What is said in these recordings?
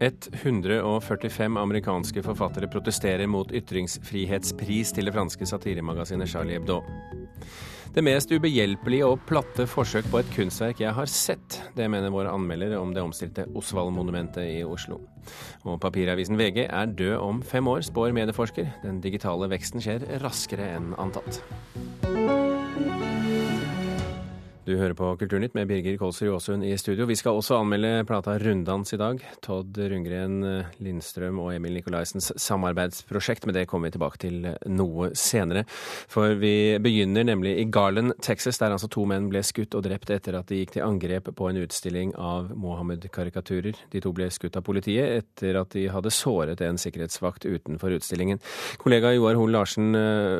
145 amerikanske forfattere protesterer mot ytringsfrihetspris til det franske satiremagasinet Charlie Hebdo. Det mest ubehjelpelige og platte forsøk på et kunstverk jeg har sett. Det mener vår anmelder om det omstilte Osvald-monumentet i Oslo. Og papiravisen VG er død om fem år, spår medieforsker. Den digitale veksten skjer raskere enn antatt. Du hører på Kulturnytt med Birger Kolsrud Aasund i studio. Vi skal også anmelde plata Runddans i dag. Todd Rundgren, Lindstrøm og Emil Nikolaisens samarbeidsprosjekt, men det kommer vi tilbake til noe senere. For vi begynner nemlig i Garland, Texas, der altså to menn ble skutt og drept etter at de gikk til angrep på en utstilling av Mohammed-karikaturer. De to ble skutt av politiet etter at de hadde såret en sikkerhetsvakt utenfor utstillingen. Kollega Joar Hoel Larsen,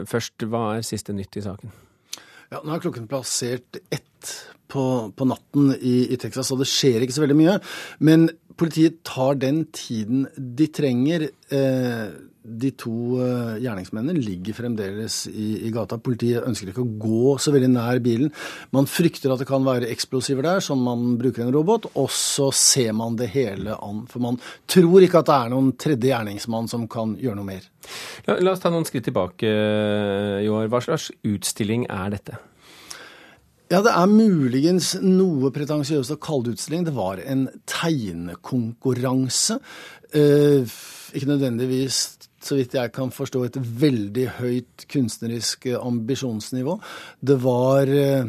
først, hva er siste nytt i saken? Ja, Nå er klokken plassert ett på, på natten i, i, Texas, og det skjer ikke så veldig mye. Men politiet tar den tiden de trenger. Eh, de to eh, gjerningsmennene ligger fremdeles i, i, gata. Politiet ønsker ikke å gå så veldig nær bilen. Man frykter at det kan være eksplosiver der, som man bruker en robot. Og så ser man det hele an. For man tror ikke at det er noen tredje gjerningsmann som kan gjøre noe mer. La, la oss ta noen skritt tilbake, Joar. Hva slags utstilling er dette? Ja, det er muligens noe pretensiøst å kalle det utstilling. Det var en tegnekonkurranse. Eh, ikke nødvendigvis, så vidt jeg kan forstå, et veldig høyt kunstnerisk ambisjonsnivå. Det var eh,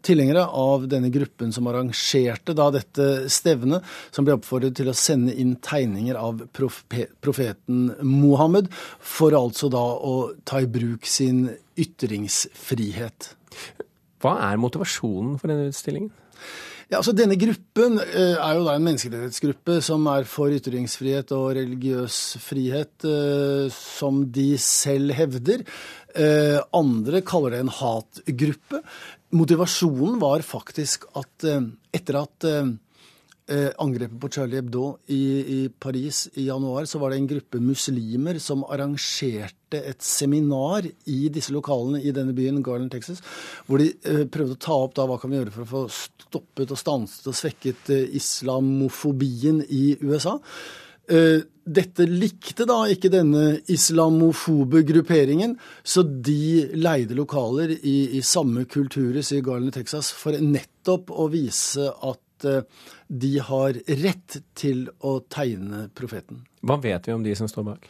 tilhengere av denne gruppen som arrangerte da dette stevnet, som ble oppfordret til å sende inn tegninger av profeten Mohammed, for altså da å ta i bruk sin ytringsfrihet. Hva er motivasjonen for denne utstillingen? Ja, altså Denne gruppen eh, er jo da en menneskerettighetsgruppe som er for ytringsfrihet og religiøs frihet, eh, som de selv hevder. Eh, andre kaller det en hatgruppe. Motivasjonen var faktisk at etter at angrepet på Charlie Hebdo i, i, Paris i januar, så var det en gruppe muslimer som arrangerte et seminar i disse lokalene i denne byen, Garland, Texas, hvor de eh, prøvde å ta opp da hva kan vi gjøre for å få stoppet og stanset og svekket eh, islamofobien i USA. Eh, dette likte da ikke denne islamofobe grupperingen, så de leide lokaler i, i samme kulturhus i Garland, Texas, for nettopp å vise at Eh, de har rett til å tegne profeten. Hva vet vi om de som står bak?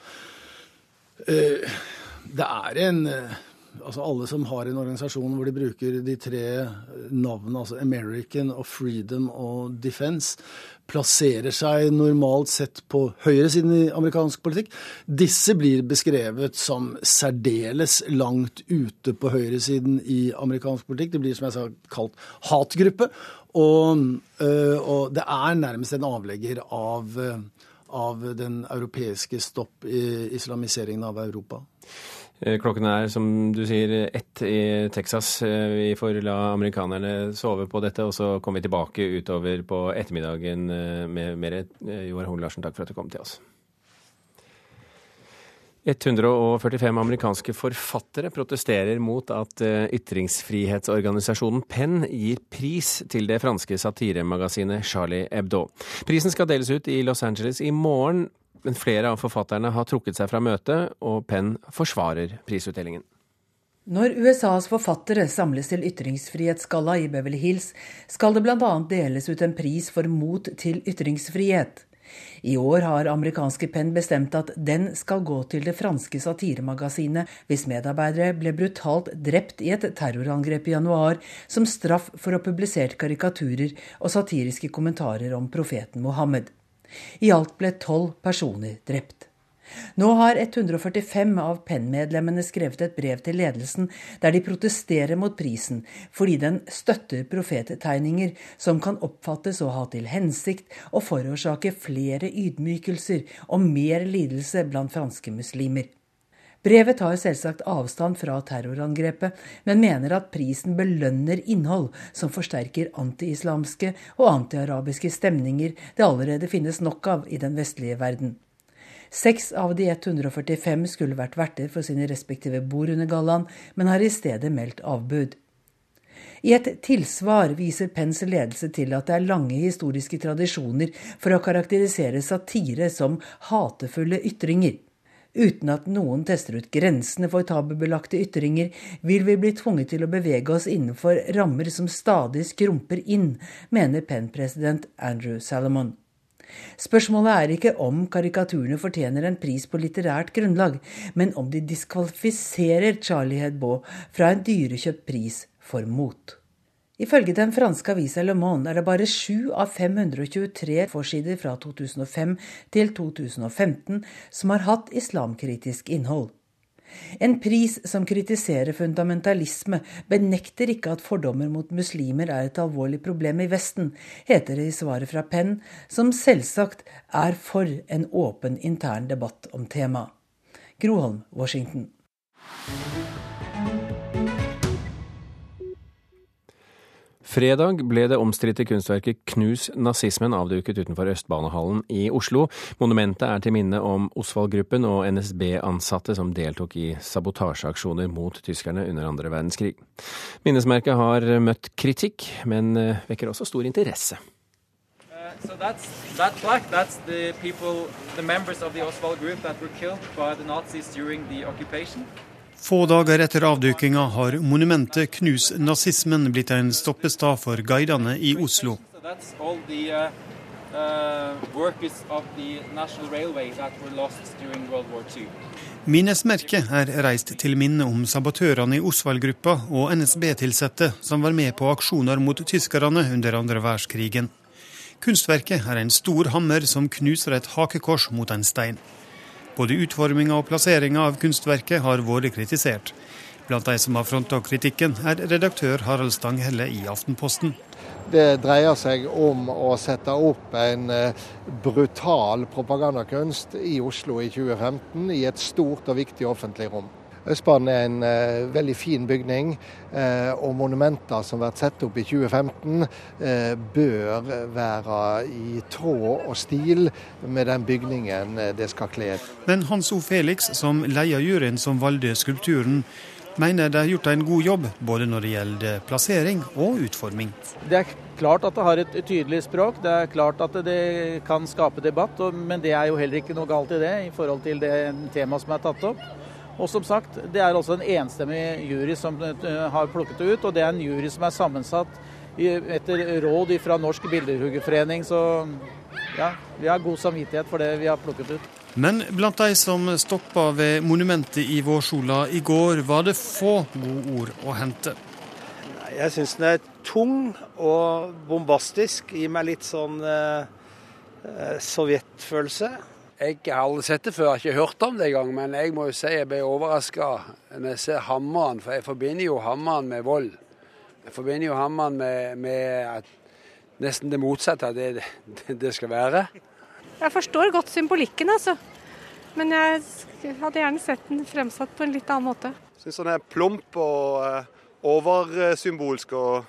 Eh, det er en eh, Altså alle som har en organisasjon hvor de bruker de tre navnene, altså American og Freedom og Defense, plasserer seg normalt sett på høyresiden i amerikansk politikk. Disse blir beskrevet som særdeles langt ute på høyresiden i amerikansk politikk. Det blir som jeg sa kalt hatgruppe. Og, øh, og, det er nærmest en avlegger av, øh, av den europeiske stopp i islamiseringen av Europa. Eh, klokken er, som du sier, ett i Texas. Eh, vi får la amerikanerne sove på dette, og så kommer vi tilbake utover på ettermiddagen med mer. Joar Hoel Larsen, takk for at du kom til oss. 145 amerikanske forfattere protesterer mot at eh, ytringsfrihetsorganisasjonen Penn gir pris til det franske satiremagasinet Charlie Hebdo. Prisen skal deles ut i Los Angeles i morgen, men flere av forfatterne har trukket seg fra møtet, og Penn forsvarer prisutdelingen. Når USAs forfattere samles til ytringsfrihetsgalla i Beverly Hills, skal det bl.a. deles ut en pris for mot til ytringsfrihet. I år har amerikanske Penn bestemt at den skal gå til det franske satiremagasinet hvis medarbeidere ble brutalt drept i et terrorangrep i januar som straff for å ha publisert karikaturer og satiriske kommentarer om profeten Mohammed. I alt ble tolv personer drept. Nå har 145 av PEN-medlemmene skrevet et brev til ledelsen der de protesterer mot prisen fordi den støtter profettegninger som kan oppfattes å ha til hensikt å forårsake flere ydmykelser og mer lidelse blant franske muslimer. Brevet tar selvsagt avstand fra terrorangrepet, men mener at prisen belønner innhold som forsterker anti-islamske og anti-arabiske stemninger det allerede finnes nok av i den vestlige verden. Seks av de 145 skulle vært verter for sine respektive bord under gallaen, men har i stedet meldt avbud. I et tilsvar viser Pens ledelse til at det er lange historiske tradisjoner for å karakterisere satire som hatefulle ytringer. Uten at noen tester ut grensene for tabubelagte ytringer, vil vi bli tvunget til å bevege oss innenfor rammer som stadig skrumper inn, mener Penn-president Andrew Salomon. Spørsmålet er ikke om karikaturene fortjener en pris på litterært grunnlag, men om de diskvalifiserer Charlie Hebdo fra en dyrekjøpt pris for mot. Ifølge den franske avisa Le Monde er det bare 7 av 523 forsider fra 2005 til 2015 som har hatt islamkritisk innhold. En pris som kritiserer fundamentalisme, benekter ikke at fordommer mot muslimer er et alvorlig problem i Vesten, heter det i svaret fra Penn, som selvsagt er for en åpen intern debatt om temaet. Groholm, Washington. Fredag ble det omstridte kunstverket 'Knus nazismen' avduket utenfor Østbanehallen i Oslo. Monumentet er til minne om Osvald-gruppen og NSB-ansatte som deltok i sabotasjeaksjoner mot tyskerne under andre verdenskrig. Minnesmerket har møtt kritikk, men eh, vekker også stor interesse. Uh, so that's that plaque. That's the people, the members of the Oswald group that were killed. Få dager etter avdukinga har monumentet 'Knus nazismen' blitt en stoppestad for guidene i Oslo. Uh, uh, Minnesmerket er reist til minne om sabotørene i Osvald-gruppa og NSB-tilsatte som var med på aksjoner mot tyskerne under andre verdenskrigen. Kunstverket er en stor hammer som knuser et hakekors mot en stein. Både utforminga og plasseringa av kunstverket har vært kritisert. Blant de som har fronta kritikken, er redaktør Harald Stanghelle i Aftenposten. Det dreier seg om å sette opp en eh, brutal propagandakunst i Oslo i 2015 i et stort og viktig offentlig rom. Østbanen er en eh, veldig fin bygning, eh, og monumenter som blir satt opp i 2015, eh, bør være i tråd og stil med den bygningen det skal kle. Men Hans O. Felix, som leder juryen som valgte skulpturen, mener det er gjort en god jobb, både når det gjelder plassering og utforming. Det er klart at det har et tydelig språk, det er klart at det kan skape debatt, men det er jo heller ikke noe galt i det i forhold til det temaet som er tatt opp. Og som sagt, det er altså en enstemmig jury som eh, har plukket det ut, og det er en jury som er sammensatt etter råd fra Norsk Bilderhuggerforening. Så ja, vi har god samvittighet for det vi har plukket ut. Men blant de som stoppa ved monumentet i Vårsola i går, var det få gode ord å hente. Jeg syns den er tung og bombastisk. Gir meg litt sånn eh, eh sovjetfølelse. Jeg har aldri sett det før, jeg har ikke hørt om det engang. Men jeg må jo si jeg ble overraska når jeg ser hammeren, for jeg forbinder jo hammeren med vold. Jeg forbinder jo hammeren med, med nesten det motsatte av det, det, det skal være. Jeg forstår godt symbolikken, altså. Men jeg hadde gjerne sett den fremsatt på en litt annen måte. Syns den er plump og uh, oversymbolsk. Og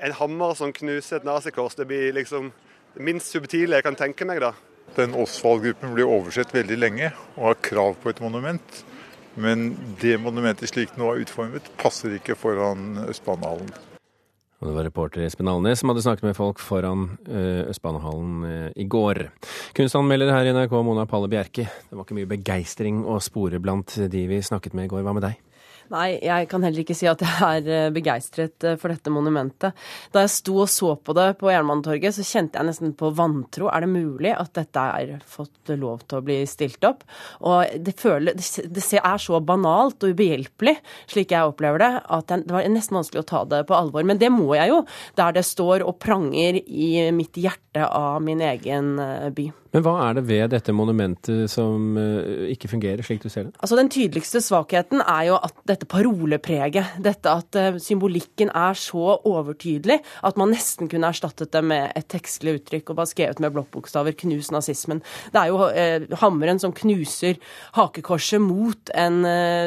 en hammer som knuser et nazikors, det blir liksom det minst subtile jeg kan tenke meg, da. Den Osvald-gruppen blir oversett veldig lenge og har krav på et monument. Men det monumentet slik nå er utformet, passer ikke foran Østbanehallen. Og det var reporter Espen Alnes som hadde snakket med folk foran uh, Østbanehallen uh, i går. Kunstanmelder her i NRK, Mona Palle Bjerke. Det var ikke mye begeistring å spore blant de vi snakket med i går. Hva med deg? Nei, jeg kan heller ikke si at jeg er eh, begeistret eh, for dette monumentet. Da jeg sto og så på det på Jernbanetorget, så kjente jeg nesten på vantro. Er det mulig at dette er fått lov til å bli stilt opp? Og det, føler, det er så banalt og ubehjelpelig, slik jeg opplever det, at det var nesten vanskelig å ta det på alvor. Men det må jeg jo, der det står og pranger i mitt hjerte av min egen eh, by. Men hva er det ved dette monumentet som ikke fungerer, slik du ser det? Altså Den tydeligste svakheten er jo at dette parolepreget. Dette at uh, symbolikken er så overtydelig at man nesten kunne erstattet det med et tekstlig uttrykk og bare skrevet med blokkbokstaver 'knus nazismen'. Det er jo eh, hammeren som knuser hakekorset mot en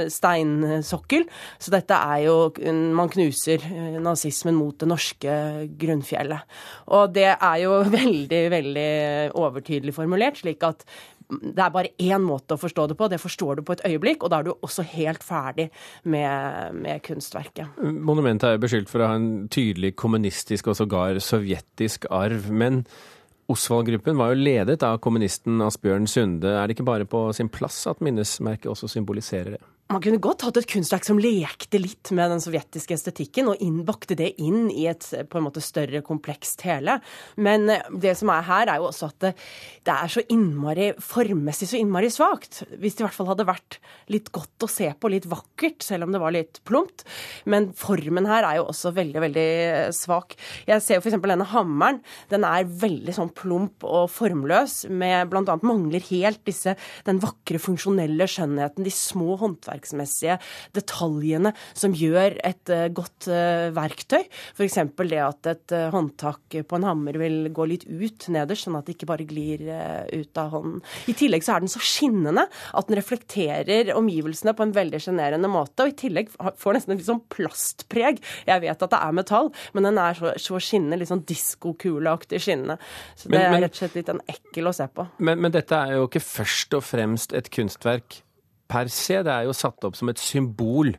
steinsokkel. Så dette er jo Man knuser nazismen mot det norske grunnfjellet. Og det er jo veldig, veldig overtydelig formulert, slik at det er bare én måte å forstå det på. Det forstår du på et øyeblikk, og da er du også helt ferdig med, med kunstverket. Monumentet er beskyldt for å ha en tydelig kommunistisk og sågar sovjetisk arv. men Osvald-gruppen var jo ledet av kommunisten Asbjørn Sunde. Er det ikke bare på sin plass at minnesmerket også symboliserer det? Man kunne godt hatt et kunstverk som lekte litt med den sovjetiske estetikken, og innbakte det inn i et på en måte større, komplekst hele. Men eh, det som er her, er jo også at det, det er så innmari formmessig så innmari svakt. Hvis det i hvert fall hadde vært litt godt å se på, litt vakkert, selv om det var litt plumpt. Men formen her er jo også veldig, veldig eh, svak. Jeg ser jo f.eks. denne hammeren. Den er veldig sånn plump og formløs, med bl.a. mangler helt disse, den vakre, funksjonelle skjønnheten, de små håndverkene håndverksmessige detaljene som gjør et uh, godt uh, verktøy. F.eks. det at et uh, håndtak på en hammer vil gå litt ut nederst, sånn at det ikke bare glir ut av hånden. I tillegg så er den så skinnende at den reflekterer omgivelsene på en veldig sjenerende måte. Og i tillegg får nesten et litt sånn plastpreg. Jeg vet at det er metall, men den er så, så skinnende, litt sånn diskokuleaktig skinnende. Så det men, men, er rett og slett litt en ekkel å se på. Men, men dette er jo ikke først og fremst et kunstverk per se. Det er jo satt opp som et symbol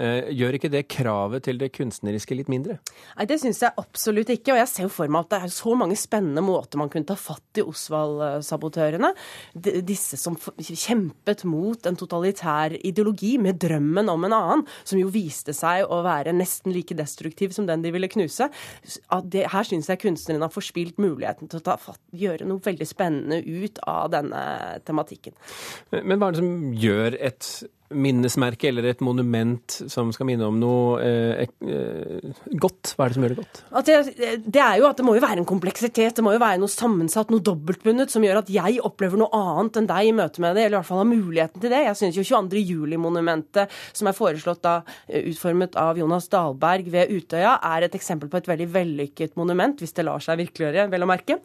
gjør ikke det kravet til det kunstneriske litt mindre? Nei, Det syns jeg absolutt ikke. Og jeg ser jo for meg at det er så mange spennende måter man kunne ta fatt i Osvald-sabotørene. Disse som kjempet mot en totalitær ideologi med drømmen om en annen, som jo viste seg å være nesten like destruktiv som den de ville knuse. Det, her syns jeg kunstnerne har forspilt muligheten til å fatt, gjøre noe veldig spennende ut av denne tematikken. Men hva er det som gjør et minnesmerke eller et monument som skal minne om noe eh, eh, godt? Hva er det som gjør det godt? Det, det, er jo at det må jo være en kompleksitet, det må jo være noe sammensatt, noe dobbeltbundet, som gjør at jeg opplever noe annet enn deg i møte med det, eller i hvert fall har muligheten til det. Jeg syns jo 22. juli-monumentet, som er foreslått da eh, utformet av Jonas Dahlberg ved Utøya, er et eksempel på et veldig vellykket monument, hvis det lar seg virkeliggjøre, vel å merke,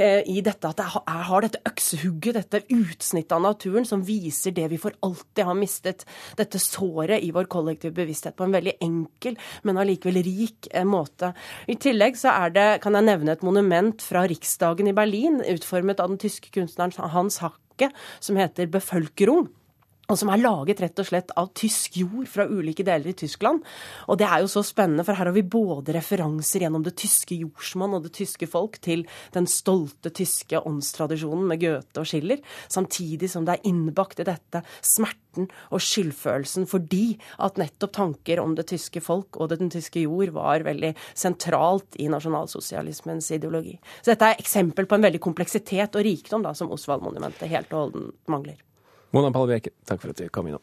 eh, i dette at jeg har dette øksehugget, dette utsnittet av naturen, som viser det vi for alltid har mistet mistet dette såret i vår kollektive bevissthet på en veldig enkel, men allikevel rik eh, måte. I tillegg så er det, kan jeg nevne et monument fra Riksdagen i Berlin, utformet av den tyske kunstneren Hans Hacke, som heter Befölkerung og som er laget rett og slett av tysk jord fra ulike deler i Tyskland. Og det er jo så spennende, for her har vi både referanser gjennom det tyske jordsmonn og det tyske folk til den stolte tyske åndstradisjonen med Goethe og Schiller, samtidig som det er innbakt i dette smerten og skyldfølelsen fordi at nettopp tanker om det tyske folk og den tyske jord var veldig sentralt i nasjonalsosialismens ideologi. Så dette er eksempel på en veldig kompleksitet og rikdom da, som Osvald-monumentet helt og holdent mangler. Mona Palle Bjerke, takk for at du kom innom.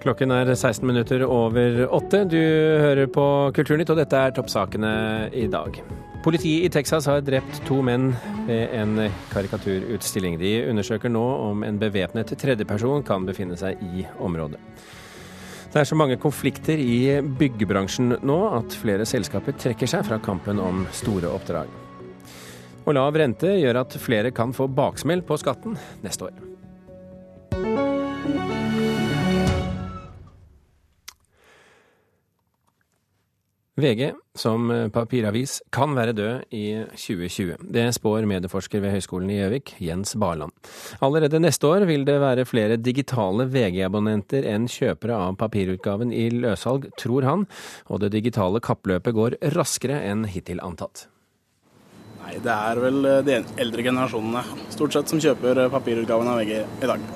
Klokken er 16 minutter over åtte. Du hører på Kulturnytt, og dette er toppsakene i dag. Politiet i Texas har drept to menn ved en karikaturutstilling. De undersøker nå om en bevæpnet tredjeperson kan befinne seg i området. Det er så mange konflikter i byggebransjen nå at flere selskaper trekker seg fra kampen om store oppdrag. Og lav rente gjør at flere kan få baksmell på skatten neste år. VG som papiravis kan være død i 2020. Det spår medieforsker ved Høgskolen i Gjøvik, Jens Barland. Allerede neste år vil det være flere digitale VG-abonnenter enn kjøpere av papirutgaven i løssalg, tror han, og det digitale kappløpet går raskere enn hittil antatt. Nei, Det er vel eh, de eldre generasjonene stort sett som kjøper eh, papirutgaven av VG i dag.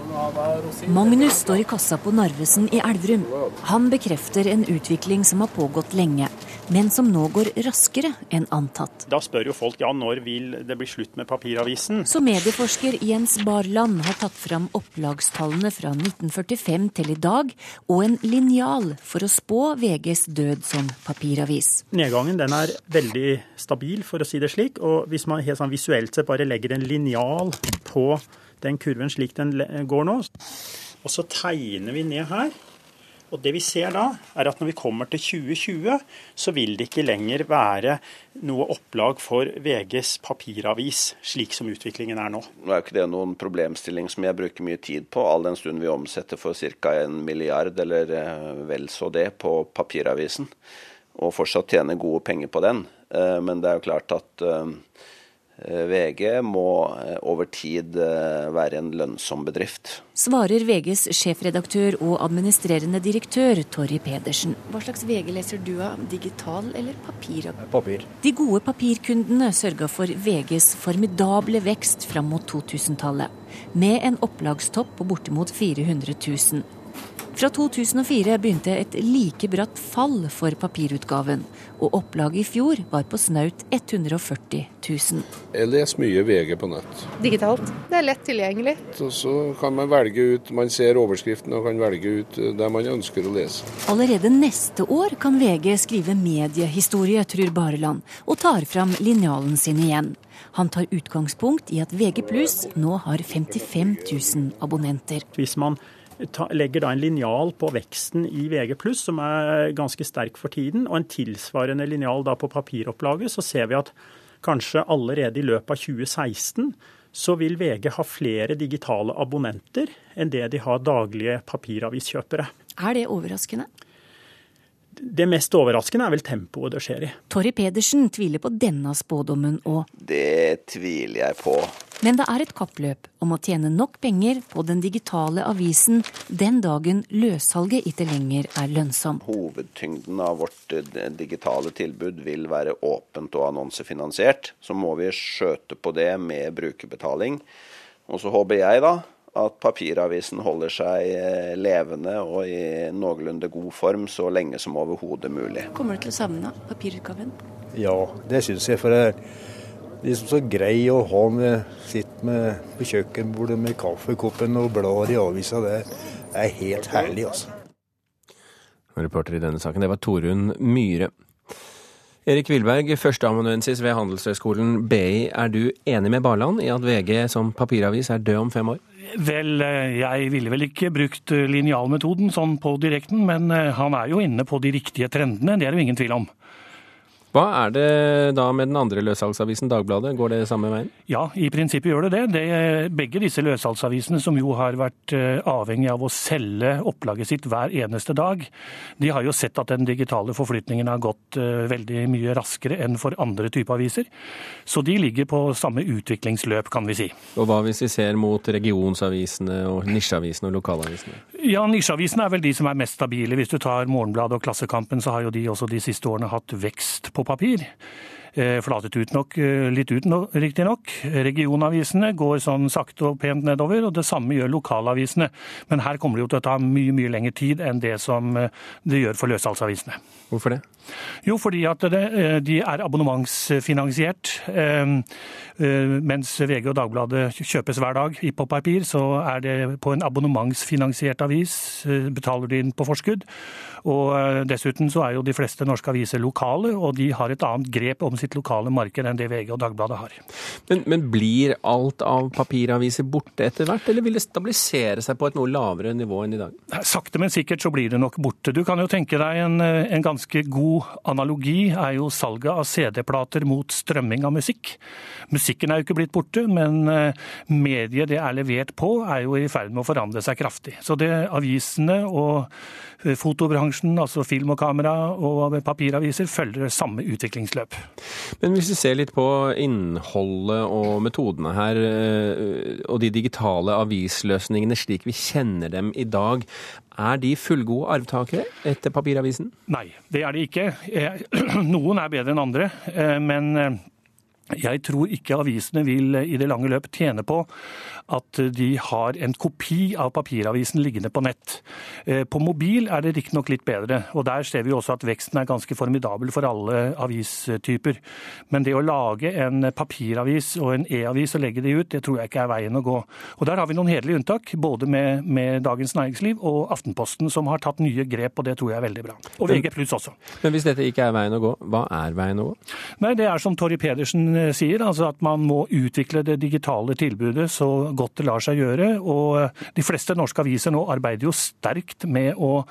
Magnus står i kassa på Narvesen i Elverum. Han bekrefter en utvikling som har pågått lenge, men som nå går raskere enn antatt. Da spør jo folk ja, når vil det bli slutt med papiravisen? Så medieforsker Jens Barland har tatt fram opplagstallene fra 1945 til i dag, og en linjal for å spå VGs død som papiravis. Nedgangen den er veldig stabil, for å si det slik. og hvis man helt sånn visuelt sett bare legger en linjal på den kurven slik den går nå, og så tegner vi ned her. Og det vi ser da, er at når vi kommer til 2020, så vil det ikke lenger være noe opplag for VGs papiravis, slik som utviklingen er nå. Nå er jo ikke det noen problemstilling som jeg bruker mye tid på, all den stund vi omsetter for ca. en milliard eller eh, vel så det på papiravisen, og fortsatt tjener gode penger på den. Eh, men det er jo klart at eh, VG må eh, over tid eh, være en lønnsom bedrift. Svarer VGs sjefredaktør og administrerende direktør Torry Pedersen. Hva slags VG leser du av, digital eller papir? Papir. De gode papirkundene sørga for VGs formidable vekst fram mot 2000-tallet, med en opplagstopp på bortimot 400 000. Fra 2004 begynte et like bratt fall for papirutgaven, og opplaget i fjor var på snaut 140 000. Jeg leser mye VG på nett. Digitalt. Det er lett tilgjengelig. Så, så kan man velge ut, man ser overskriften og kan velge ut det man ønsker å lese. Allerede neste år kan VG skrive mediehistorie, tror Bareland, og tar fram linjalen sin igjen. Han tar utgangspunkt i at VG pluss nå har 55 000 abonnenter. Hvis man legger da en linjal på veksten i VG+, som er ganske sterk for tiden, og en tilsvarende linjal da på papiropplaget, så ser vi at kanskje allerede i løpet av 2016 så vil VG ha flere digitale abonnenter enn det de har daglige papiraviskjøpere. Er det overraskende? Det mest overraskende er vel tempoet det skjer i. Torry Pedersen tviler på denne spådommen òg. Det tviler jeg på. Men det er et kappløp om å tjene nok penger på den digitale avisen den dagen løssalget ikke lenger er lønnsom. Hovedtyngden av vårt eh, digitale tilbud vil være åpent og annonsefinansiert. Så må vi skjøte på det med brukerbetaling. Og så håper jeg da at papiravisen holder seg eh, levende og i noenlunde god form så lenge som overhodet mulig. Kommer du til å savne papirutgaven? Ja, det syns jeg. For det er liksom så grei å ha med sitte med på kjøkkenbordet med kaffekoppen og blar i avisa. Det er helt herlig, altså. Reporter i denne saken, det var Torunn Myhre. Erik Wilberg, førsteamanuensis ved Handelshøyskolen BI. Er du enig med Barland i at VG som papiravis er død om fem år? Vel, eh, jeg ville vel ikke brukt eh, linjalmetoden sånn på direkten, men eh, han er jo inne på de riktige trendene, det er det jo ingen tvil om. Hva er det da med den andre løssalgsavisen, Dagbladet? Går det samme veien? Ja, i prinsippet gjør det det. det begge disse løssalgsavisene, som jo har vært eh, avhengig av å selge opplaget sitt hver eneste dag, de har jo sett at den digitale forflytningen har gått eh, veldig mye raskere enn for andre typer aviser. Så de ligger på samme utviklingsløp, kan vi si. Og hva hvis vi ser mot regionsavisene og nisjeavisene og lokalavisene? Ja, nisjeavisene er vel de som er mest stabile. Hvis du tar Morgenbladet og Klassekampen, så har jo de også de siste årene hatt vekst på papir. Eh, flatet ut nok, eh, litt ut riktignok. Regionavisene går sånn sakte og pent nedover, og det samme gjør lokalavisene. Men her kommer det jo til å ta mye mye lengre tid enn det som eh, det gjør for løssalgsavisene. Hvorfor det? Jo, fordi at det, de er abonnementsfinansiert. Mens VG og Dagbladet kjøpes hver dag på papir, så er det på en abonnementsfinansiert avis. Betaler de inn på forskudd. Og dessuten så er jo de fleste norske aviser lokale, og de har et annet grep om sitt lokale marked enn det VG og Dagbladet har. Men, men, blir alt av papiraviser borte etter hvert, eller vil det stabilisere seg på et noe lavere nivå enn i dag? Sakte, men sikkert så blir det nok borte. Du kan jo tenke deg en, en ganske god analogi er jo salget av CD-plater mot strømming av musikk. Musikken er jo ikke blitt borte, men eh, mediet det er levert på er jo i ferd med å forandre seg kraftig. Så det avisene og eh, fotobransjen, altså film og kamera og papiraviser, følger samme utviklingsløp. Men hvis vi ser litt på innholdet og metodene her, eh, og de digitale avisløsningene slik vi kjenner dem i dag, er de fullgode arvtakere etter papiravisen? Nei, det er de ikke. Noen er bedre enn andre, men jeg tror ikke avisene vil i det lange løp tjene på at de har en kopi av papiravisen liggende på nett. Eh, på mobil er det riktignok litt bedre, og der ser vi også at veksten er ganske formidabel for alle avistyper. Men det å lage en papiravis og en e-avis og legge det ut, det tror jeg ikke er veien å gå. Og der har vi noen hederlige unntak, både med, med Dagens Næringsliv og Aftenposten, som har tatt nye grep, og det tror jeg er veldig bra. Og VG pluss også. Men hvis dette ikke er veien å gå, hva er veien å gå? Nei, det er som Torry Pedersen eh, sier, altså at man må utvikle det digitale tilbudet så godt det lar seg gjøre. Og de fleste norske aviser nå arbeider jo sterkt med å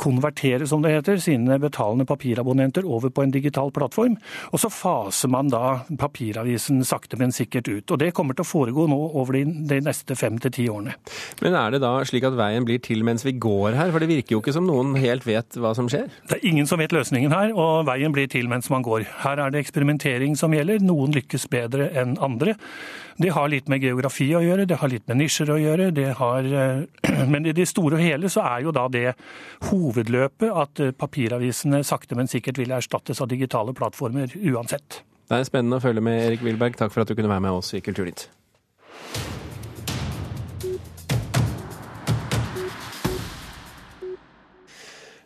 konvertere, som det heter, sine betalende papirabonnenter over på en digital plattform. Og så faser man da papiravisen sakte, men sikkert ut. Og det kommer til å foregå nå over de, neste fem til ti årene. Men er det da slik at veien blir til mens vi går her? For det virker jo ikke som noen helt vet hva som skjer? Det er ingen som vet løsningen her, og veien blir til mens man går. Her er det eksperimentering som gjelder. Noen lykkes bedre enn andre. Det har litt med geografi å gjøre, det har litt med nisjer å gjøre. Har, men i det store og hele så er jo da det hovedløpet at papiravisene sakte, men sikkert vil erstattes av digitale plattformer uansett. Det er spennende å følge med, Erik Wilberg. Takk for at du kunne være med oss i Kulturnytt.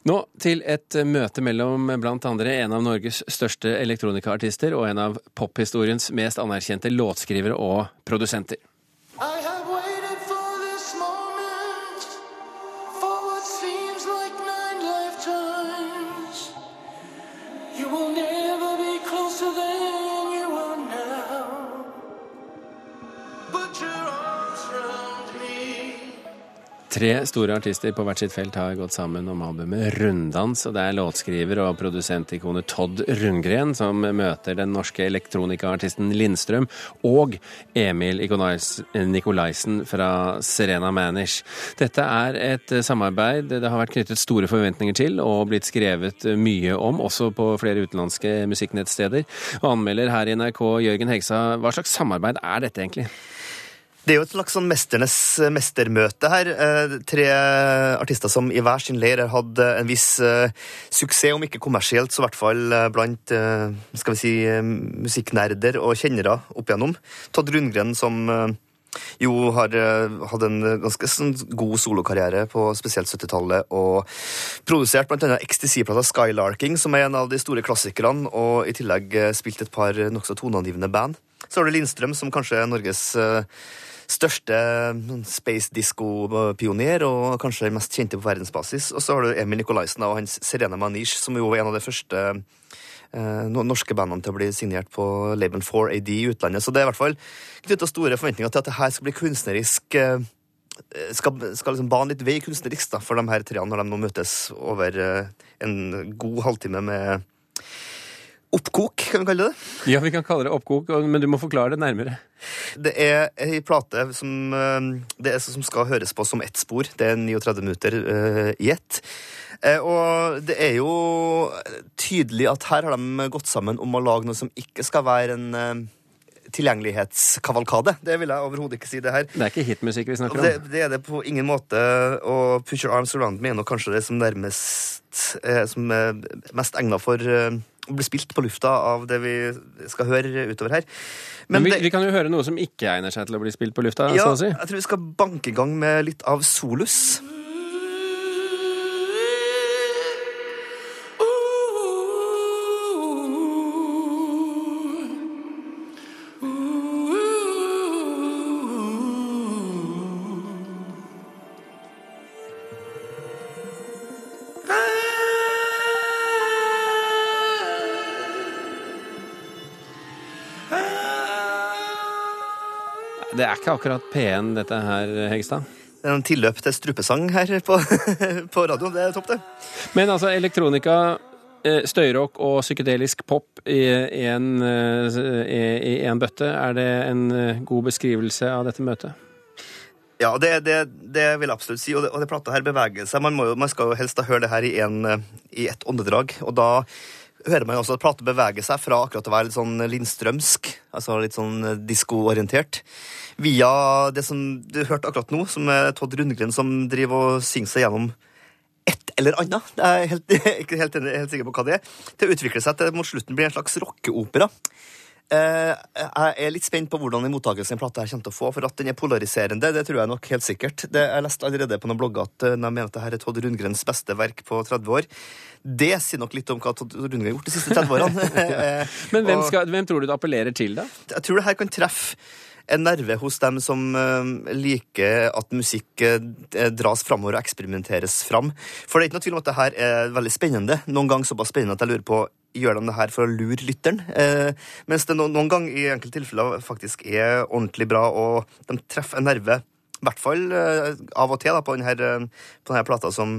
Nå til et møte mellom blant andre en av Norges største elektronikaartister og en av pophistoriens mest anerkjente låtskrivere og produsenter. Tre store artister på hvert sitt felt har gått sammen om albumet Runddans. og Det er låtskriver og produsentikonet Todd Rundgren som møter den norske elektronikaartisten Lindstrøm og Emil Nikolaisen fra Serena Manish. Dette er et samarbeid det har vært knyttet store forventninger til og blitt skrevet mye om, også på flere utenlandske musikknettsteder. Og anmelder her i NRK, Jørgen Hegsa, hva slags samarbeid er dette egentlig? Det er jo et slags sånn mesternes eh, mestermøte her. Eh, tre artister som i hver sin leir har hatt eh, en viss suksess, om ikke kommersielt, så i hvert fall blant skal vi si, musikknerder og kjennere opp igjennom. Todd Rundgren, som jo har hatt en ganske sånn god solokarriere på spesielt 70-tallet, og produsert bl.a. XTC-plata Skylarking, som er en av de store klassikerne, og i tillegg spilt et par nokså toneangivende band. Så har du Lindstrøm, som kanskje er Norges største sånn space disco-pioner, og kanskje den mest kjente på verdensbasis. Og så har du Emil Nikolaisen og hans Serena Manish, som jo var en av de første eh, norske bandene til å bli signert på Laben 4AD i utlandet. Så det er i hvert fall knytta store forventninger til at det her skal bli kunstnerisk eh, skal, skal liksom bane litt vei kunstnerisk da, for de her treene når de nå møtes over eh, en god halvtime med Oppkok, kan vi kalle det? Ja, vi kan kalle det oppkok, men du må forklare det nærmere. Det er ei plate som, eh, det er, som skal høres på som ett spor. Det er 39 minutter uh, i ett. Uh, og det er jo tydelig at her har de gått sammen om å lage noe som ikke skal være en uh, tilgjengelighetskavalkade. Det vil jeg overhodet ikke si det her. Det er ikke hitmusikk vi snakker om? Det, det, er det på ingen måte. Og Put Your Arms Around Me er kanskje det som nærmest som er mest egna for bli spilt på lufta av det vi skal høre utover her. Men, Men vi, det, vi, kan jo høre noe som ikke egner seg til å bli spilt på lufta. Ja, så å si. jeg tror vi skal banke i gang med litt av Solus. Er ikke akkurat P1 dette her, Hegstad? Det er en tilløp til strupesang her på, på radioen. Det er topp, det. Men altså, elektronika, eh, støyrock og psykedelisk pop i en, eh, i en bøtte. Er det en eh, god beskrivelse av dette møtet? Ja, det, det, det, vil jeg absolutt si. Og det, og det plata her beveger seg. Man, jo, man, skal jo helst da høre det her i, en, i ett åndedrag. Og da hører man jo også at plata beveger seg fra akkurat å være litt sånn lindstrømsk, altså litt sånn diskoorientert, via det som du hørte akkurat nå, som er Todd Rundgren som driver og synger seg gjennom et eller annet. det er helt, ikke helt, helt, sikker på hva det er. Til å utvikle seg til mot slutten blir en slags rockeopera. Eh, jeg er litt spent på hvordan den mottakelsen plata her kommer til å få. For at den er polariserende, det tror jeg nok helt sikkert. Det, jeg leste allerede på noen blogger at eh, de mener at dette er Todd Rundgrens beste verk på 30 år. Det sier nok litt om hva Todd Rundgren har gjort de siste 30 årene. Men hvem, skal, hvem tror du det appellerer til, da? Jeg tror det her kan treffe en nerve hos dem som uh, liker at musikk uh, dras framover og eksperimenteres fram. For det er ikke noe tvil om at det her er veldig spennende. Noen ganger såpass spennende at jeg lurer på gjør de det her for å lure lytteren. Eh, mens det noen, noen ganger i enkelte tilfeller faktisk er ordentlig bra, og de treffer en nerve. I hvert fall av og til da, på denne, på denne plata som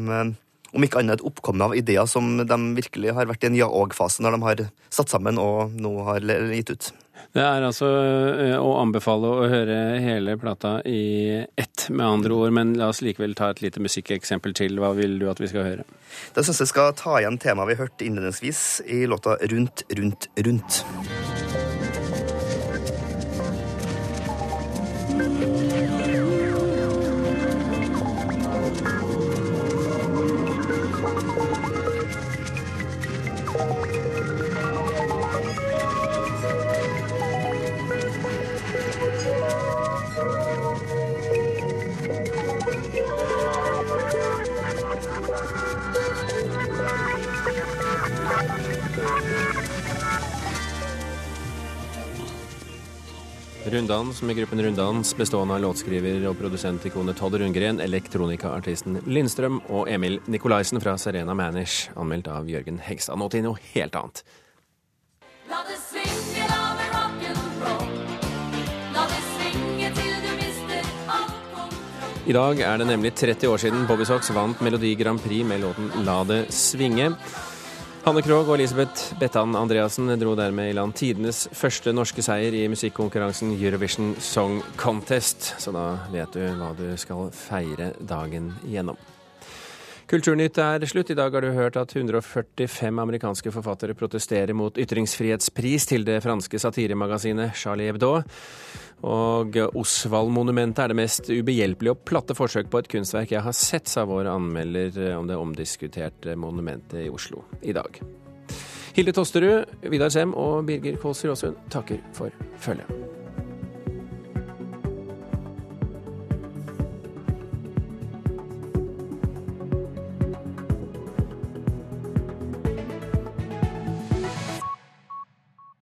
om ikke annet et oppkomme av ideer som de virkelig har vært i en ja-og-fase når de har satt sammen og nå har gitt ut. Det er altså eh, å anbefale å høre hele plata i ett, med andre ord. Men la oss likevel ta et lite musikkeksempel til. Hva vil du at vi skal høre? Da syns jeg skal ta igjen temaet vi hørte innledningsvis i låta Rundt, rundt, rundt. Runddans med gruppen Runddans, bestående av låtskriver og produsentikonet Todd Rundgren, elektronikaartisten Lindstrøm og Emil Nikolaisen fra Serena Manish, anmeldt av Jørgen Hegstad. Nå til noe helt annet. La det svinge, la det rock'n'roll. La det svinge til du mister all kontroll. I dag er det nemlig 30 år siden Bobby Socks vant Melodi Grand Prix med låten La det svinge. Hanne Krogh og Elisabeth Bettan Andreassen dro dermed i land tidenes første norske seier i musikkonkurransen Eurovision Song Contest, så da vet du hva du skal feire dagen gjennom. Kulturnytt er slutt. I dag har du hørt at 145 amerikanske forfattere protesterer mot ytringsfrihetspris til det franske satiremagasinet Charlie Hebdo. Og Osvald-monumentet er det mest ubehjelpelige og platte forsøk på et kunstverk jeg har sett, sa vår anmelder om det omdiskuterte monumentet i Oslo i dag. Hilde Tosterud, Vidar Sem og Birger Kålsrud Aasund takker for følget.